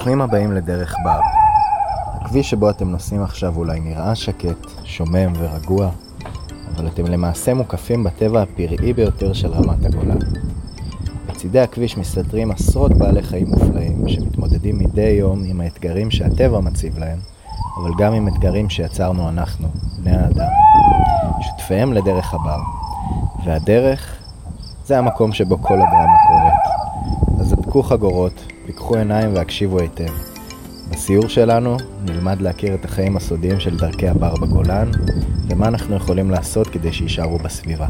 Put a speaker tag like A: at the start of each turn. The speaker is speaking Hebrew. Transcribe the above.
A: ברוכים הבאים לדרך בר. הכביש שבו אתם נוסעים עכשיו אולי נראה שקט, שומם ורגוע, אבל אתם למעשה מוקפים בטבע הפראי ביותר של רמת הגולן. בצידי הכביש מסתתרים עשרות בעלי חיים מופלאים שמתמודדים מדי יום עם האתגרים שהטבע מציב להם, אבל גם עם אתגרים שיצרנו אנחנו, בני האדם. שותפיהם לדרך הבר. והדרך זה המקום שבו כל הדרמה קורית. אז הדקו חגורות, פיקחו עיניים והקשיבו היטב. בסיור שלנו נלמד להכיר את החיים הסודיים של דרכי הבר בגולן, ומה אנחנו יכולים לעשות כדי שיישארו בסביבה.